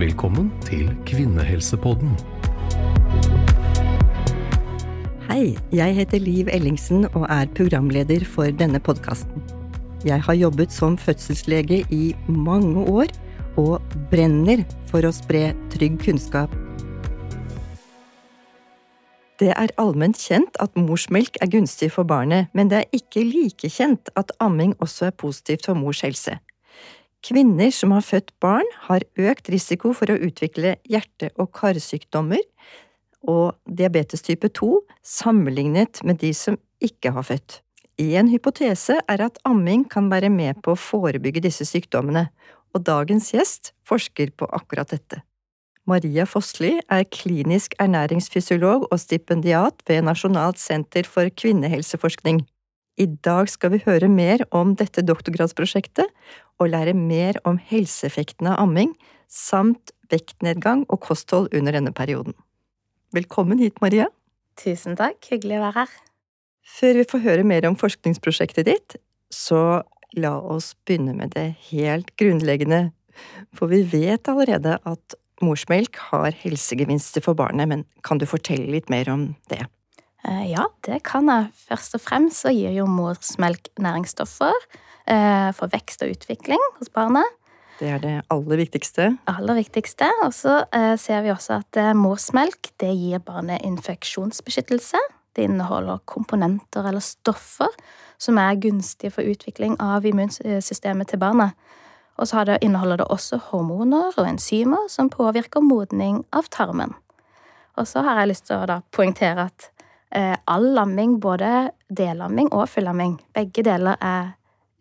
Velkommen til Kvinnehelsepodden. Hei, jeg heter Liv Ellingsen og er programleder for denne podkasten. Jeg har jobbet som fødselslege i mange år og brenner for å spre trygg kunnskap. Det er allment kjent at morsmelk er gunstig for barnet, men det er ikke like kjent at amming også er positivt for mors helse. Kvinner som har født barn, har økt risiko for å utvikle hjerte- og karsykdommer og diabetes type 2 sammenlignet med de som ikke har født. En hypotese er at amming kan være med på å forebygge disse sykdommene, og dagens gjest forsker på akkurat dette. Maria Fossli er klinisk ernæringsfysiolog og stipendiat ved Nasjonalt senter for kvinnehelseforskning. I dag skal vi høre mer om dette doktorgradsprosjektet og lære mer om helseeffekten av amming, samt vektnedgang og kosthold under denne perioden. Velkommen hit, Maria. Tusen takk, hyggelig å være her. Før vi får høre mer om forskningsprosjektet ditt, så la oss begynne med det helt grunnleggende, for vi vet allerede at morsmelk har helsegevinster for barnet, men kan du fortelle litt mer om det? Eh, ja, det kan jeg. Først og fremst så gir jo morsmelk næringsstoffer eh, for vekst og utvikling hos barnet. Det er det aller viktigste. Aller viktigste. Og så eh, ser vi også at morsmelk det gir barnet infeksjonsbeskyttelse. Det inneholder komponenter eller stoffer som er gunstige for utvikling av immunsystemet til barnet. Og så inneholder det også hormoner og enzymer som påvirker modning av tarmen. Og så har jeg lyst til å poengtere at all lamming, både delamming og fullamming, begge deler er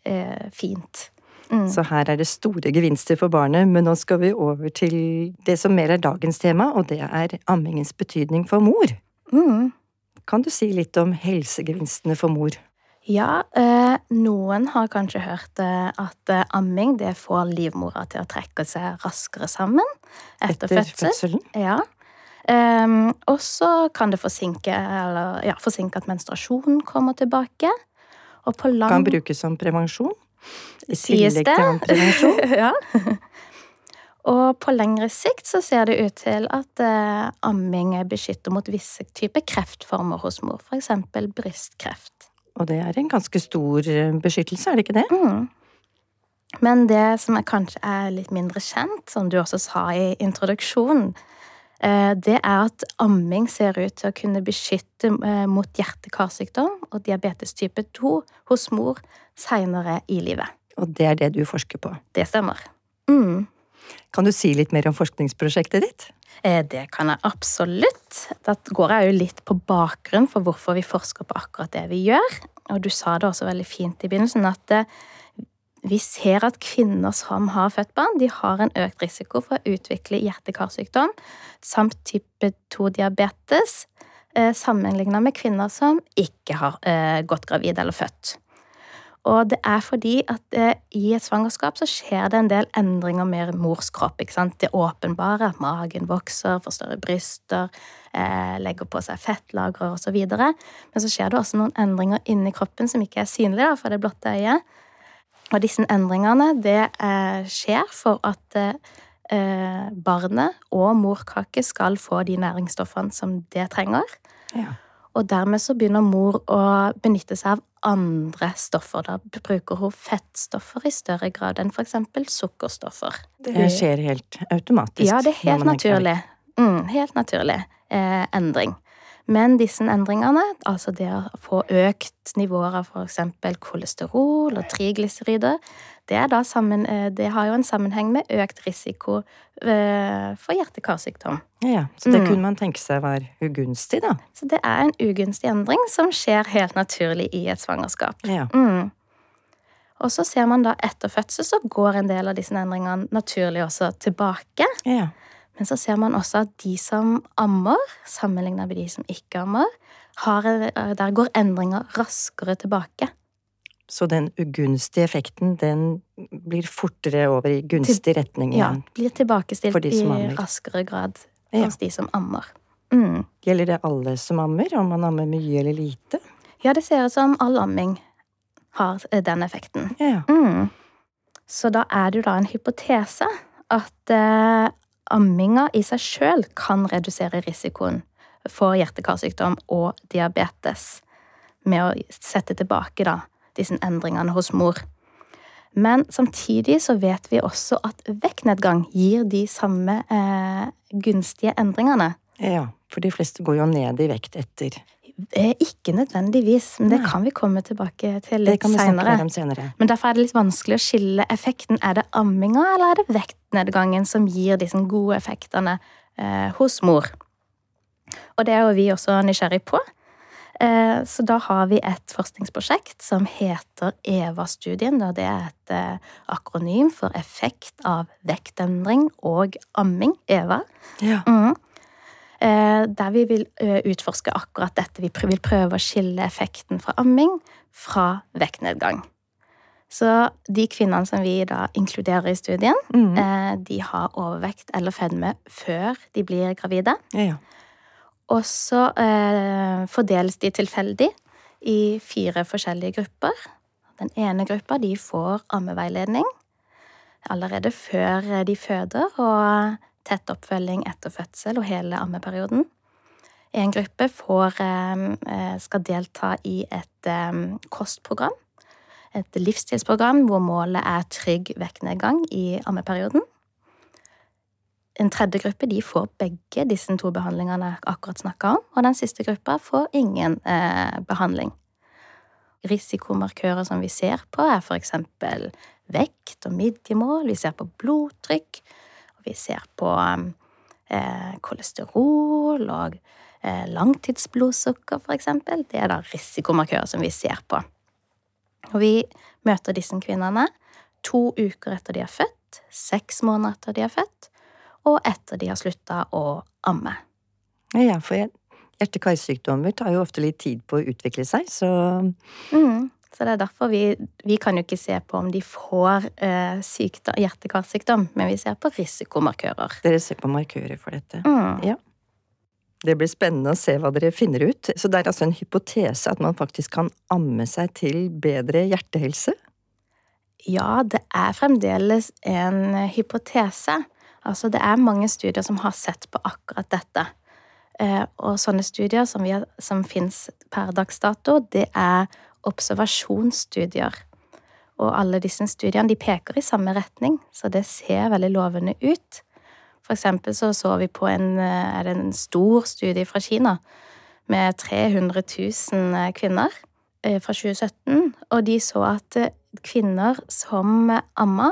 eh, fint. Mm. Så her er det store gevinster for barnet, men nå skal vi over til det som mer er dagens tema, og det er ammingens betydning for mor. Mm. Kan du si litt om helsegevinstene for mor? Ja, eh, noen har kanskje hørt eh, at eh, amming det får livmora til å trekke seg raskere sammen etter, etter fødsel. fødselen. Ja. Um, og så kan det forsinke, eller, ja, forsinke at menstruasjonen kommer tilbake. Og på lang Kan brukes som prevensjon? I tillegg til prevensjon? ja. Og på lengre sikt så ser det ut til at eh, amming beskytter mot visse typer kreftformer hos mor, f.eks. brystkreft. Og det er en ganske stor eh, beskyttelse, er det ikke det? Mm. Men det som er kanskje er litt mindre kjent, som du også sa i introduksjonen, det er at amming ser ut til å kunne beskytte eh, mot hjerte-karsykdom og diabetes type 2 hos mor seinere i livet. Og det er det du forsker på? Det stemmer. Mm. Kan du si litt mer om forskningsprosjektet ditt? Eh, det kan jeg absolutt. Da går jeg jo litt på bakgrunn for hvorfor vi forsker på akkurat det vi gjør. Og du sa det også veldig fint i begynnelsen, at vi ser at kvinner som har født barn, de har en økt risiko for å utvikle hjerte-karsykdom samt type 2-diabetes eh, sammenlignet med kvinner som ikke har eh, gått gravid eller født. Og det er fordi at eh, i et svangerskap så skjer det en del endringer med mors kropp. ikke sant? Det åpenbare, at magen vokser, får større bryster, legger på seg fettlagre osv. Men så skjer det også noen endringer inni kroppen som ikke er synlige for det blotte øyet. Og disse endringene det eh, skjer for at eh, barnet og morkake skal få de næringsstoffene som det trenger. Ja. Og dermed så begynner mor å benytte seg av andre stoffer. Da bruker hun fettstoffer i større grad enn f.eks. sukkerstoffer. Det skjer helt automatisk? Ja, det er helt naturlig. Mm, helt naturlig eh, endring. Men disse endringene, altså det å få økt nivåer av f.eks. kolesterol og triglycerider, det, sammen, eh, det, har jo en sammenheng med økt risiko eh, for hjerte-karsykdom. Ja, Så det mm. kunne man tenke seg var ugunstig, da? Så det er en ugunstig endring som skjer helt naturlig i et svangerskap. Ja. Mm. Og så ser man da etter fødsel så går en del av disse endringene naturlig også tilbake. Ja. Men så ser man også at de som ammer, sammenlignet med de som ikke ammer, har, eh, der går endringer raskere tilbake. Så den ugunstige effekten, den blir fortere over i gunstig retning igjen? Ja, blir tilbakestilt i raskere grad ja. hos de som ammer. Mm. Gjelder det alle som ammer, om man ammer mye eller lite? Ja, det ser ut som all amming har eh, den effekten. Ja. Mm. Så da er det jo da en hypotese at eh, amminga i seg sjøl kan redusere risikoen for hjerte-karsykdom og diabetes med å sette tilbake da, disse endringene hos mor. Men samtidig så vet vi også at vektnedgang gir de samme eh, gunstige endringene. Ja, for de fleste går jo ned i vekt etter. Ikke nødvendigvis, men det Nei. kan vi komme tilbake til litt senere. Men derfor er det litt vanskelig å skille effekten. Er det amminga eller er det vektnedgangen som gir disse gode effektene eh, hos mor? Og det er jo vi også nysgjerrig på. Eh, så da har vi et forskningsprosjekt som heter EVA-studien. og Det er et eh, akronym for effekt av vektendring og amming. EVA. Ja. Mm. Eh, der vi vil utforske akkurat dette. Vi vil prøve å skille effekten fra amming fra vektnedgang. Så de kvinnene som vi da inkluderer i studien, mm. de har overvekt eller fedme før de blir gravide. Ja, ja. Og så eh, fordeles de tilfeldig i fire forskjellige grupper. Den ene gruppa de får ammeveiledning allerede før de føder, og tett oppfølging etter fødsel og hele ammeperioden. En gruppe får, eh, skal delta i et eh, kostprogram. Et livsstilsprogram hvor målet er trygg vektnedgang i ammeperioden. En tredje gruppe de får begge disse to behandlingene jeg akkurat snakka om, og den siste gruppa får ingen eh, behandling. Risikomarkører som vi ser på, er eksempel vekt og midjemål, vi ser på blodtrykk, vi ser på eh, kolesterol og eh, langtidsblodsukker, for eksempel. Det er da risikomarkører som vi ser på. Og vi møter disse kvinnene to uker etter de er født, seks måneder etter de er født, og etter de har slutta å amme. Ja, for hjerte-karsykdommer tar jo ofte litt tid på å utvikle seg, så mm, Så det er derfor vi, vi kan jo ikke se på om de får eh, hjerte-karsykdom, men vi ser på risikomarkører. Dere ser på markører for dette? Mm. Ja. Det blir spennende å se hva dere finner ut. Så det er altså en hypotese at man faktisk kan amme seg til bedre hjertehelse? Ja, det er fremdeles en hypotese. Altså, det er mange studier som har sett på akkurat dette. Eh, og sånne studier som, vi som fins per dags dato, det er observasjonsstudier. Og alle disse studiene de peker i samme retning, så det ser veldig lovende ut. For eksempel så, så vi på en, eh, en stor studie fra Kina med 300 000 kvinner eh, fra 2017, og de så at kvinner som amma,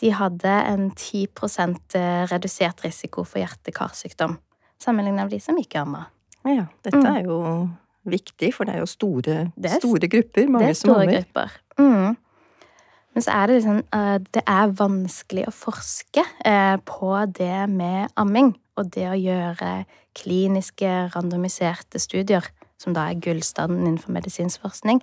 de hadde en 10 eh, redusert risiko for hjerte-karsykdom sammenlignet med de som ikke amma. Ja, dette mm. er jo viktig, for det er jo store, er, store grupper. Mange. Det er store grupper. Mm. Men så er det liksom eh, Det er vanskelig å forske eh, på det med amming. Og det å gjøre kliniske, randomiserte studier, som da er gullstanden innenfor medisinsk forskning,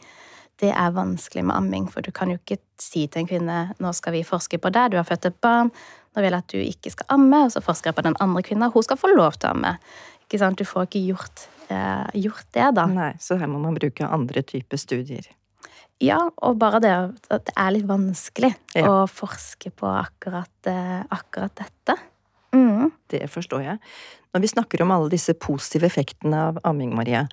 det er vanskelig med amming, for du kan jo ikke si til en kvinne nå skal vi forske på deg, du har født et barn, nå vil jeg at du ikke skal amme, og så forsker jeg på den andre kvinna, hun skal få lov til å amme. Ikke sant? Du får ikke gjort, eh, gjort det, da. Nei, så her må man bruke andre typer studier. Ja, og bare det at det er litt vanskelig ja. å forske på akkurat, eh, akkurat dette. Mm. Det forstår jeg. Når vi snakker om alle disse positive effektene av amming, Maria,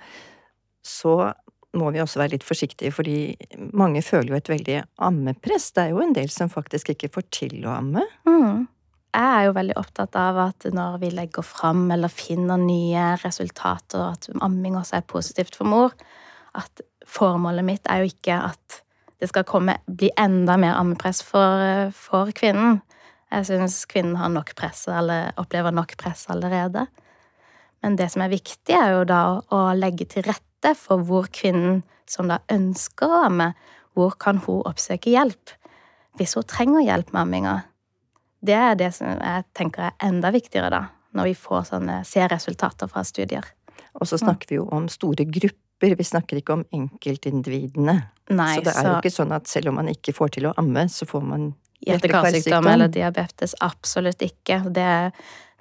så må vi også være litt forsiktige, fordi mange føler jo et veldig ammepress. Det er jo en del som faktisk ikke får til å amme. Mm. Jeg er jo veldig opptatt av at når vi legger fram eller finner nye resultater, at amming også er positivt for mor, at formålet mitt er jo ikke at det skal komme, bli enda mer ammepress for, for kvinnen. Jeg syns kvinnen har nok press, eller opplever nok press allerede. Men det som er viktig, er jo da å legge til rette for hvor kvinnen som da ønsker å amme, hvor kan hun oppsøke hjelp hvis hun trenger hjelp med amminga. Det er det som jeg tenker er enda viktigere, da, når vi får sånne, ser resultater fra studier. Og så snakker vi jo om store grupper, vi snakker ikke om enkeltindividene. Nei, så det er så... jo ikke sånn at selv om man ikke får til å amme, så får man Hjerte-karsykdom eller diabetes. Absolutt ikke. Det,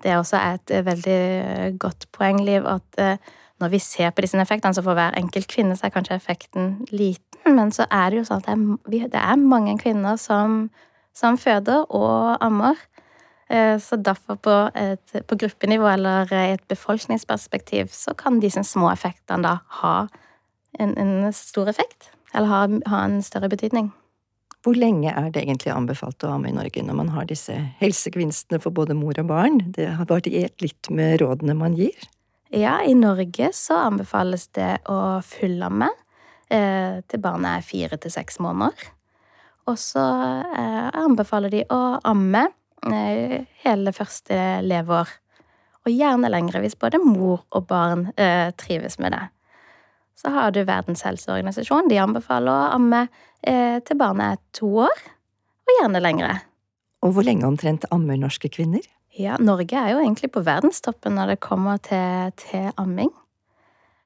det er også et veldig godt poeng, Liv, at eh, når vi ser på disse effektene, så for hver enkelt kvinne så er kanskje effekten liten, men så er det jo sånn at det er, det er mange kvinner som, som, føder og ammer. Eh, så derfor på, et, på gruppenivå eller i et befolkningsperspektiv så kan disse små effektene da ha en, en stor effekt. Eller ha, ha en større betydning. Hvor lenge er det egentlig anbefalt å amme i Norge når man har disse helsegevinstene for både mor og barn? Det har variert litt med rådene man gir? Ja, i Norge så anbefales det å fullamme eh, til barnet er fire til seks måneder. Og så eh, anbefaler de å amme eh, hele første leveår. Og gjerne lengre hvis både mor og barn eh, trives med det. Så har du Verdens helseorganisasjon. De anbefaler å amme eh, til barnet er to år, og gjerne lengre. Og hvor lenge omtrent ammer norske kvinner? Ja, Norge er jo egentlig på verdenstoppen når det kommer til, til amming.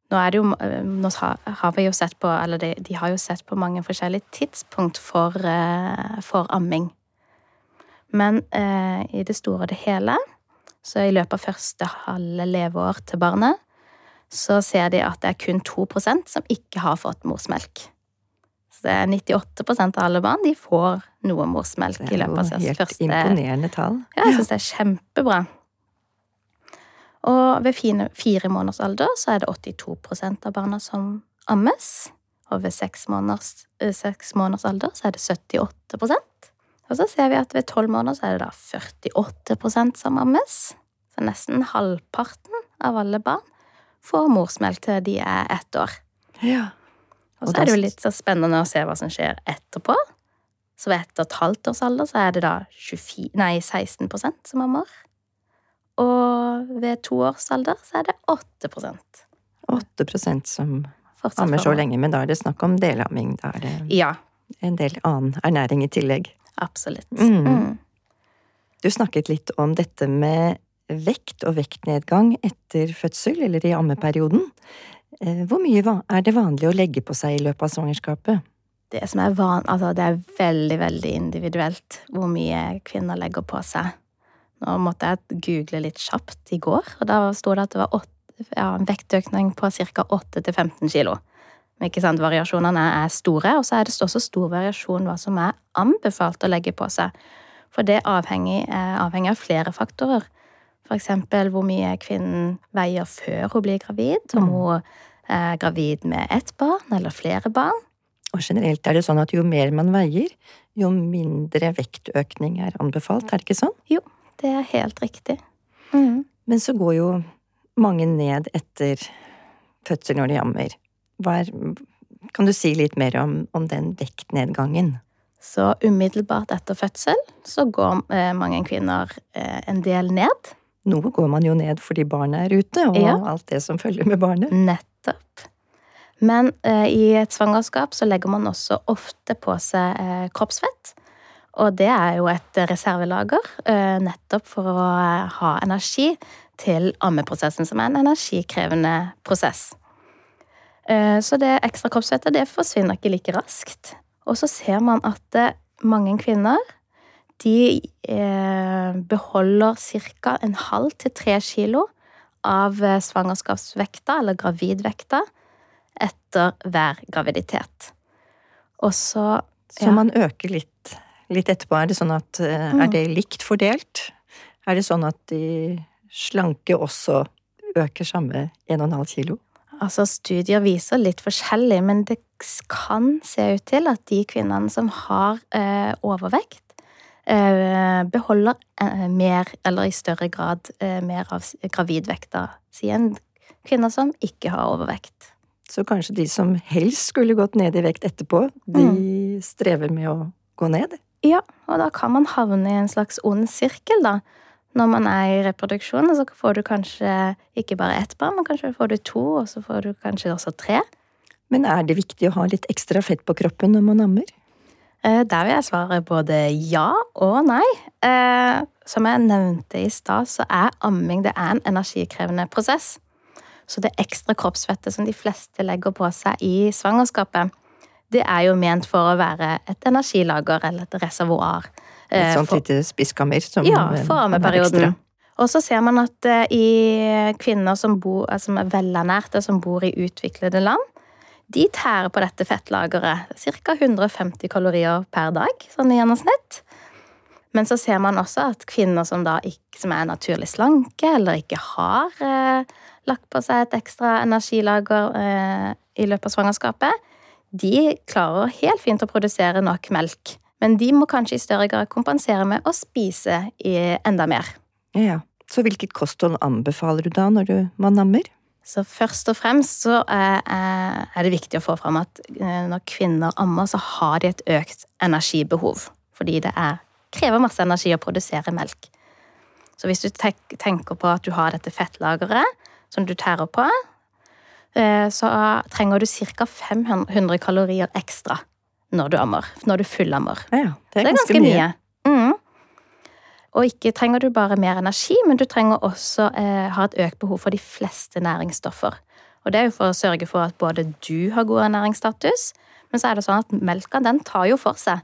Nå, er det jo, eh, nå har vi jo sett på, eller de, de har jo sett på mange forskjellige tidspunkt for, eh, for amming. Men eh, i det store og det hele, så i løpet av første halve leveår til barnet, så ser de at det er kun 2% som ikke har fått morsmelk. Så det er 98 av alle barn de får noe morsmelk i løpet av første... Det er jo helt imponerende tall. Ja, jeg syns det er kjempebra. Og ved fire, måneders alder så er det 82% av barna som ammes. Og ved seks måneders, eh, seks måneders alder så er det 78% Og så ser vi at ved tolv måneder så er det da 48% som ammes. Så nesten halvparten av alle barn får morsmelk til de er ett år. Ja. Og så er det jo litt så spennende å se hva som skjer etterpå. Så ved ett og et halvt års alder så er det da 24, nei, 16% som ammer. Og ved to års alder så er det 8 8% som fortsatt ammer så lenge, men da er det snakk om delamming. Da er det Ja, en del annen ernæring i tillegg. absolutt. Mm. Mm. Du snakket litt om dette med vekt og vektnedgang etter fødsel, eller i ammeperioden. Eh, Hvor mye er det vanlig å legge på seg i løpet av svangerskapet? Det som er van, altså det er veldig, veldig individuelt hvor mye kvinner legger på seg. Nå måtte jeg google litt kjapt i går, og da sto det at det var 8, ja, en vektøkning på ca. 8-15 kilo. Men ikke sant, variasjonene er store, og så er det også stor variasjon hva som er anbefalt å legge på seg. For det avhenger, er avhengig av flere faktorer. Eksempel hvor mye kvinnen veier før hun blir gravid, om hun er gravid med ett barn eller flere barn. Og generelt er det sånn at jo mer man veier, jo mindre vektøkning er anbefalt, er det ikke sånn? Jo, det er helt riktig. Mm. Men så går jo mange ned etter fødsel når de ammer. Hva er, kan du si litt mer om, om den vektnedgangen? Så umiddelbart etter fødsel så går eh, mange kvinner eh, en del ned. Noe går man jo ned fordi barnet er ute, og Ja. alt det som følger med barnet. Nettopp. Men eh, i et svangerskap så legger man også ofte på seg eh, kroppsfett. Og det er jo et reservelager, eh, nettopp for å eh, ha energi til ammeprosessen, som er en energikrevende prosess. Eh, Så det ekstra kroppsfettet det forsvinner ikke like raskt. Og så ser man at mange kvinner de eh, beholder ca. en halv til tre kilo av svangerskapsvekta, eller gravidvekta, etter hver graviditet. Og så Så Ja. man øker litt, litt etterpå. Er det sånn at eh, Er Mm. det likt fordelt? Er det sånn at de slanke også øker samme 1,5 kilo? Altså, studier viser litt forskjellig, men det kan se ut til at de kvinnene som har eh, overvekt, eh, beholder eh, mer, eller i større grad, eh, mer av gravidvekta si enn kvinner som ikke har overvekt. Så kanskje de som helst skulle gått ned i vekt etterpå, de Mm. strever med å gå ned? Ja, og da kan man havne i en slags ond sirkel, da. Når man er i reproduksjon, så får du kanskje ikke bare ett barn, men kanskje får du to, og så får du kanskje også tre. Men er det viktig å ha litt ekstra fett på kroppen når man ammer? Eh, Der vil jeg svare både ja og nei. Eh, Som jeg nevnte i stad, så er amming det er en energikrevende prosess. Så det ekstra kroppsfettet som de fleste legger på seg i svangerskapet, det er jo ment for å være et energilager eller et reservoar. Et eh, sånt for- lite spiskammer som Ja, for ammeperioden. Og så ser man at eh, i kvinner som, bor, eh, som er velernærte, som bor i utviklede land, de tærer på dette fettlageret. Ca. 150 kalorier per dag, sånn i gjennomsnitt. Men så ser man også at kvinner som ikke som er naturlig slanke, eller ikke har eh, lagt på seg et ekstra energilager eh, i løpet av svangerskapet, de klarer helt fint å produsere nok melk. Men de må kanskje i større grad kompensere med å spise enda mer. Ja, Så hvilket kosthold anbefaler du da når du, man ammer? Så først og fremst så er det viktig å få fram at eh, når kvinner ammer, så har de et økt energibehov. Fordi det er, krever masse energi å produsere melk. Så hvis du tenker på at du har dette fettlageret som du tærer på, eh, så trenger du ca. 500 kalorier ekstra når du ammer. Når du fullammer. Ja, det er, ganske, det er ganske mye. mye. Mm. Og ikke trenger du bare mer energi, men du trenger også eh, ha et økt behov for de fleste næringsstoffer. Og det er jo for å sørge for at både du har god ernæringsstatus, men så er det sånn at melka den tar jo for seg.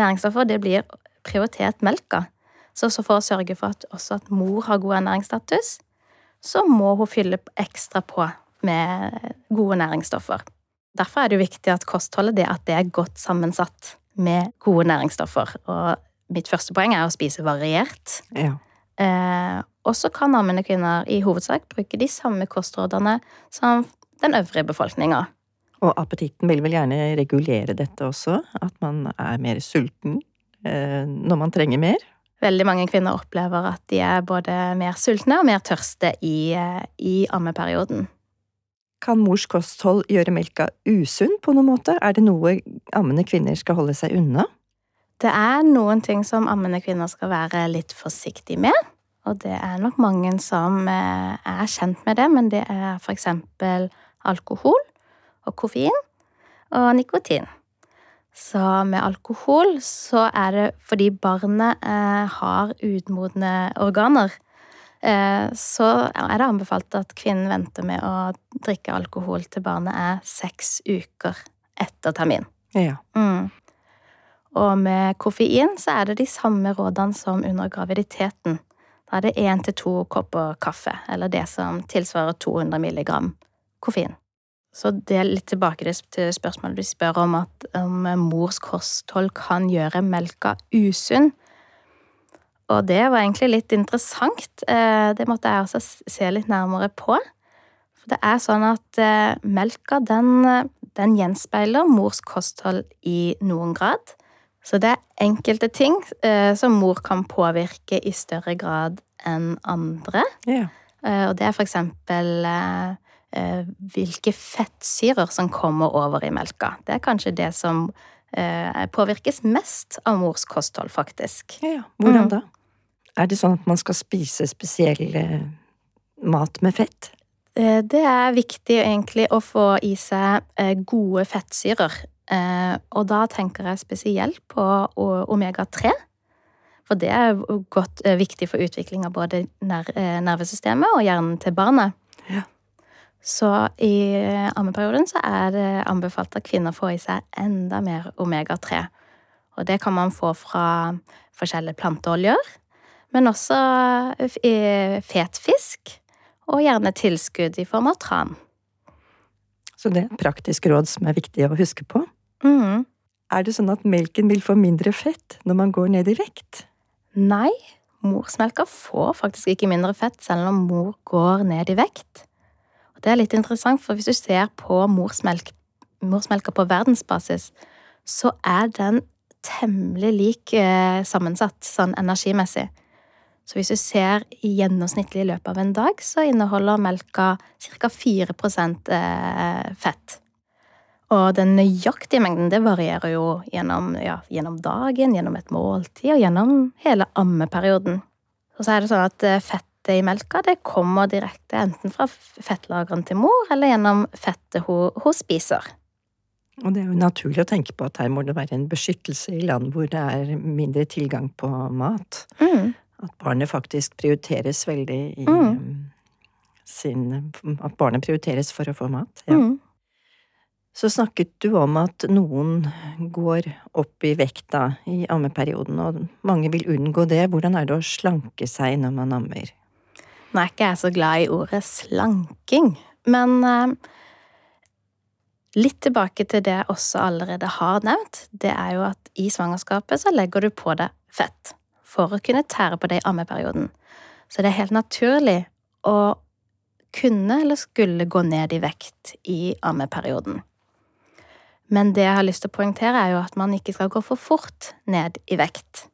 Næringsstoffer det blir prioritert melka. Så, så for å sørge for at også at mor har god ernæringsstatus, så må hun fylle ekstra på med gode næringsstoffer. Derfor er det viktig at kostholdet det, at det er godt sammensatt med gode næringsstoffer. Og mitt første poeng er å spise variert. Ja. Eh, og så kan ammende kvinner i hovedsak bruke de samme kostrådene som den øvrige befolkninga. Og appetitten vil vel gjerne regulere dette også? At man er mer sulten eh, når man trenger mer? Veldig mange kvinner opplever at de er både mer sultne og mer tørste i, eh, i ammeperioden. Kan mors kosthold gjøre melka usunn på noen måte? Er det noe ammende kvinner skal holde seg unna? Det er noen ting som ammende kvinner skal være litt forsiktige med. Og det er nok mange som eh, er kjent med det, men det er eksempel alkohol og koffein og nikotin. Så med alkohol så er det fordi barnet eh, har utmodne organer, så er det anbefalt at kvinnen venter med å drikke alkohol til barnet er seks uker etter termin. Ja. Mm. Og med koffein så er det de samme rådene som under graviditeten. Da er det én til to kopper kaffe, eller det som tilsvarer 200 milligram koffein. Så det er litt tilbake til spørsmålet du spør om at om mors kosthold kan gjøre melka usunn. Og det var egentlig litt interessant. Eh, det måtte jeg også se litt nærmere på. For det er sånn at eh, melka, den, den gjenspeiler mors kosthold i noen grad. Så det er enkelte ting eh, som mor kan påvirke i større grad enn andre. Ja. Og det er for eksempel hvilke fettsyrer som kommer over i melka. Det er kanskje det som påvirkes mest av mors kosthold, faktisk. Ja, ja. Hvordan mm. da? Er det sånn at man skal spise spesiell mat med fett? Eh, det er viktig egentlig å få i seg gode fettsyrer. Eh, og da tenker jeg spesielt på omega-3. For det er godt eh, viktig for utvikling av både eh, nervesystemet og hjernen til barnet. Ja. Så i ammeperioden så er det anbefalt at kvinner får i seg enda mer omega-3. Og det kan man få fra forskjellige planteoljer, men også fet fisk, og gjerne tilskudd i form av tran. Så det er et praktisk råd som er viktig å huske på. Mm. Er det sånn at melken vil få mindre fett når man går ned i vekt? Nei, morsmelka får faktisk ikke mindre fett selv om mor går ned i vekt. Det er litt interessant, for hvis du ser på morsmelk, morsmelka på verdensbasis, så er den temmelig lik eh, sammensatt sånn energimessig. Så hvis du ser i gjennomsnittlig i løpet av en dag, så inneholder melka ca. 4 eh, fett. Og den nøyaktige mengden det varierer jo gjennom, ja, gjennom, dagen, gjennom et måltid og gjennom hele ammeperioden. Og så er det sånn at eh, fettet i melka det kommer direkte enten fra fettlagrene til mor eller gjennom fettet hun, hun, spiser. Og det er jo naturlig å tenke på at her må det være en beskyttelse i land hvor det er mindre tilgang på mat. Mm. At barnet faktisk prioriteres veldig i mm. sin At barnet prioriteres for å få mat. Ja. Mm. Så snakket du om at noen går opp i vekta i ammeperioden, og mange vil unngå det. Hvordan er det å slanke seg når man ammer? Nå er ikke jeg så glad i ordet slanking, men eh, litt tilbake til det jeg også allerede har nevnt. Det er jo at i svangerskapet så legger du på deg fett. for å kunne tære på det i ammeperioden. Så det er helt naturlig å kunne eller skulle gå ned i vekt i ammeperioden. Men det jeg har lyst til å poengtere, er jo at man ikke skal gå for fort ned i vekt.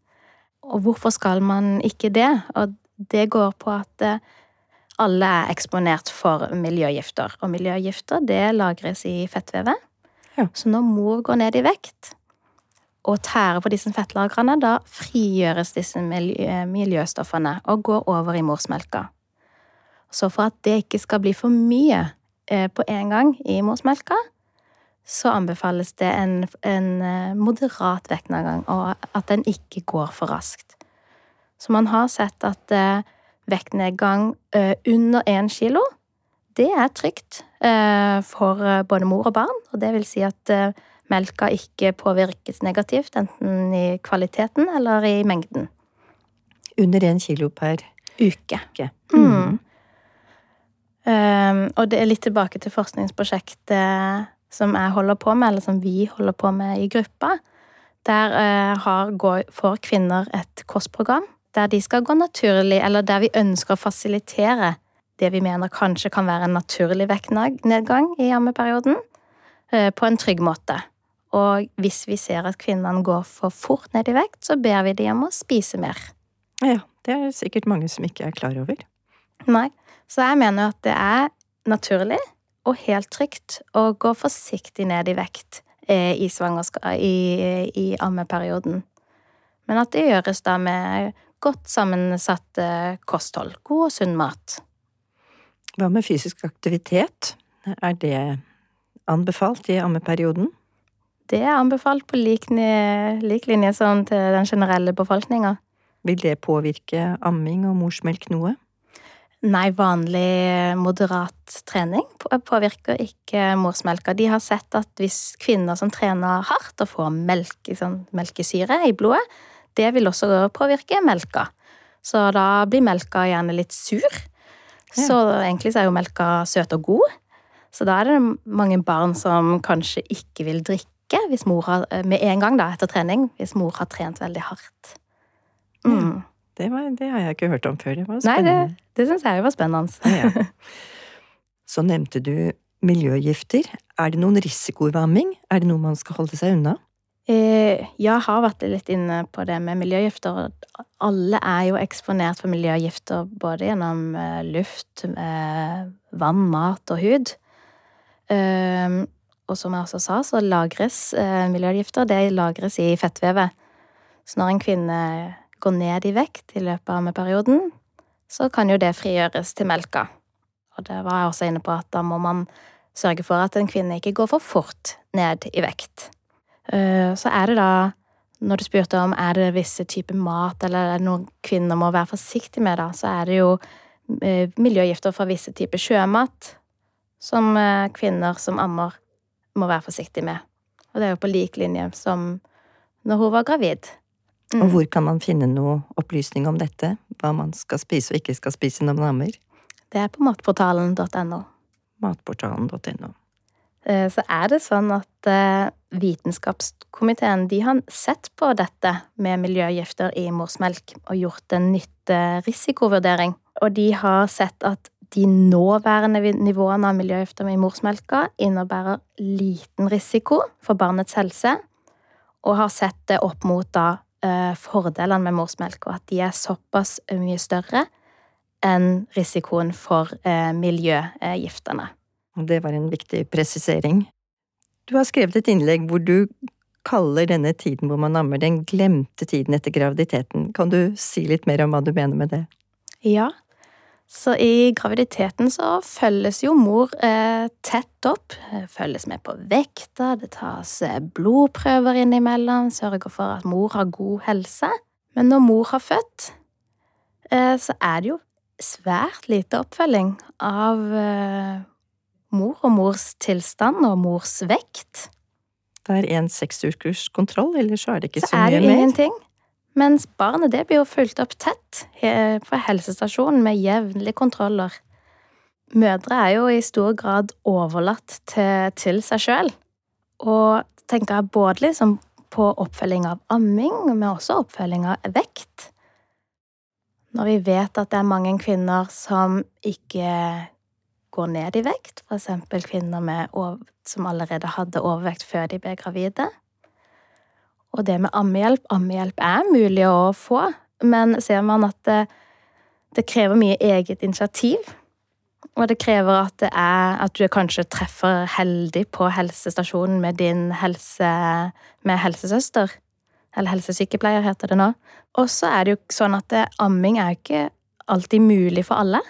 Og hvorfor skal man ikke det? Og det går på at eh, alle er eksponert for miljøgifter. Og miljøgifter, det lagres i fettvevet. Ja. Så når mor går ned i vekt og tærer på disse fettlagrene, da frigjøres disse miljø miljøstoffene og går over i morsmelka. Så for at det ikke skal bli for mye eh, på en gang i morsmelka, så anbefales det en, en eh, moderat vektnedgang, og at den ikke går for raskt. Så man har sett at eh, vektnedgang eh, under én kilo, det er trygt eh, for både mor og barn. Og det vil si at melka ikke påvirkes negativt, enten i kvaliteten eller i mengden. Under én kilo per Uke. uke. Mm. Um, og det er litt tilbake til forskningsprosjektet som jeg holder på med, eller som vi holder på med i gruppa. Der uh, har, går, får kvinner et kostprogram der de skal gå naturlig, eller der vi ønsker å fasilitere det vi mener kanskje kan være en naturlig vektnedgang i ammeperioden, eh, på en trygg måte. Og hvis vi ser at kvinnene går for fort ned i vekt, så ber vi dem om å spise mer. Ja, det er sikkert mange som ikke er klar over. Nei. Så jeg mener at det er naturlig og helt trygt å gå forsiktig ned i vekt eh, i i, i ammeperioden. Men at det gjøres da med godt sammensatt eh, kosthold. God og sunn mat. Hva med fysisk aktivitet? Er det anbefalt i ammeperioden? Det er anbefalt på lik, lik linje som til den generelle befolkninga. Vil det påvirke amming og morsmelk noe? Nei, vanlig moderat trening påvirker ikke morsmelka. De har sett at hvis kvinner som trener hardt og får melk, sånn, melkesyre i blodet, det vil også påvirke melka. Så da blir melka gjerne litt sur. Så egentlig så er jo melka søt og god. Så da er det mange barn som kanskje ikke vil drikke hvis mor har, med en gang da, etter trening, hvis mor har trent veldig hardt. Mm. Det, var, det har jeg ikke hørt om før. Det var spennende. Nei, det, det syns jeg var spennende. Ja. Så nevnte du miljøgifter. Er det noen risiko ved amming? Er det noe man skal holde seg unna? Eh, Jeg har vært litt inne på det med miljøgifter. Alle er jo eksponert for miljøgifter både gjennom eh, luft, eh, vann, mat og hud. Og som jeg også sa, så lagres miljøgifter. Det lagres i fettvevet. Så når en kvinne går ned i vekt i løpet av ammeperioden, så kan jo det frigjøres til melka. Og det var jeg også inne på at da må man sørge for at en kvinne ikke går for fort ned i vekt. Eh, Så er det da, når du spurte om er det visse typer mat eller er det noe kvinner må være forsiktige med, da, så er det jo eh, miljøgifter fra visse typer sjømat som eh, kvinner som ammer må være forsiktige med. Og det er jo på lik linje som når hun var gravid. Mm. Og hvor kan man finne noe opplysning om dette? Hva man skal spise og ikke skal spise når man ammer? Det er på matportalen.no. Matportalen.no. Eh, så er det sånn at eh, Vitenskapskomiteen de har sett på dette med miljøgifter i morsmelk og gjort en nytte-risikovurdering. Og de har sett at de nåværende nivåene av miljøgifter i morsmelka innebærer liten risiko for barnets helse, og har sett det opp mot da eh, fordelene med morsmelk, og at de er såpass mye større enn risikoen for eh, miljøgiftene. Det var en viktig presisering. Du har skrevet et innlegg hvor du kaller denne tiden hvor man ammer den glemte tiden etter graviditeten. Kan du si litt mer om hva du mener med det? Ja, så i graviditeten så følges jo mor eh, tett opp. Eh, Følges med på vekta, det tas eh, blodprøver innimellom, sørger for at mor har god helse. Men når mor har født, eh, så er det jo svært lite oppfølging av eh, og mors tilstand og mors vekt. Det er en seksukers kontroll, eller så er det ikke så, Så er mer. det er det ingenting. Mens barnet det blir jo fulgt opp tett på helsestasjonen med jevnlige kontroller. Mødre er jo i stor grad overlatt til, til seg sjøl. Og tenker jeg både liksom på oppfølging av amming, men også oppfølging av vekt. Når vi vet at det er mange kvinner som ikke går ned i vekt, f.eks. kvinner med, som allerede hadde overvekt før de ble gravide. Og det med ammehjelp Ammehjelp er mulig å få, men ser man at det, det krever mye eget initiativ. Og det krever at, det er, at du kanskje treffer heldig på helsestasjonen med din helse, med helsesøster. Eller helsesykepleier, heter det nå. Og så er det jo sånn at amming er ikke alltid mulig for alle.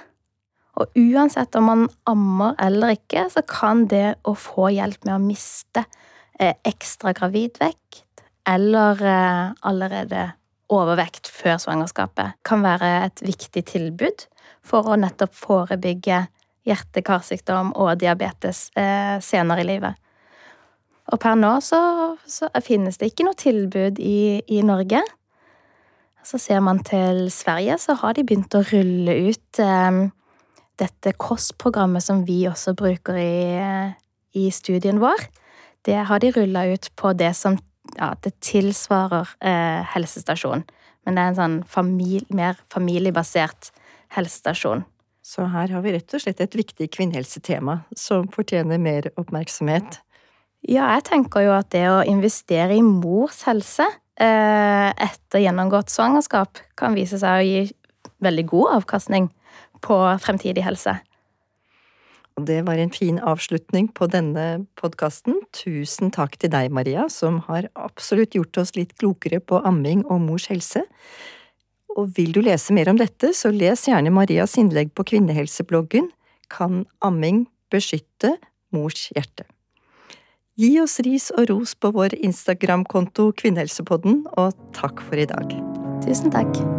Og uansett om man ammer eller ikke, så kan det å få hjelp med å miste eh, ekstra gravidvekt eller eh, allerede overvekt før svangerskapet kan være et viktig tilbud for å nettopp forebygge hjerte-karsykdom og diabetes eh, senere i livet. Og per nå så, så, finnes det ikke noe tilbud i, i Norge. Så ser man til Sverige, så har de begynt å rulle ut eh, dette kostprogrammet som vi også bruker i, i studien vår. Det har de rulla ut på det som ja, det tilsvarer eh, helsestasjon. Men det er en sånn familie, mer familiebasert helsestasjon. Så her har vi rett og slett et viktig kvinnehelsetema som fortjener mer oppmerksomhet. Ja, jeg tenker jo at det å investere i mors helse eh, etter gjennomgått svangerskap kan vise seg å gi veldig god avkastning på fremtidig helse. Og det var en fin avslutning på denne podkasten. Tusen takk til deg, Maria, som har absolutt gjort oss litt klokere på amming og mors helse. Og vil du lese mer om dette, så les gjerne Marias innlegg på kvinnehelsebloggen Kan amming beskytte mors hjerte? Gi oss ris og ros på vår Instagram-konto Kvinnehelsepodden, og takk for i dag. Tusen takk.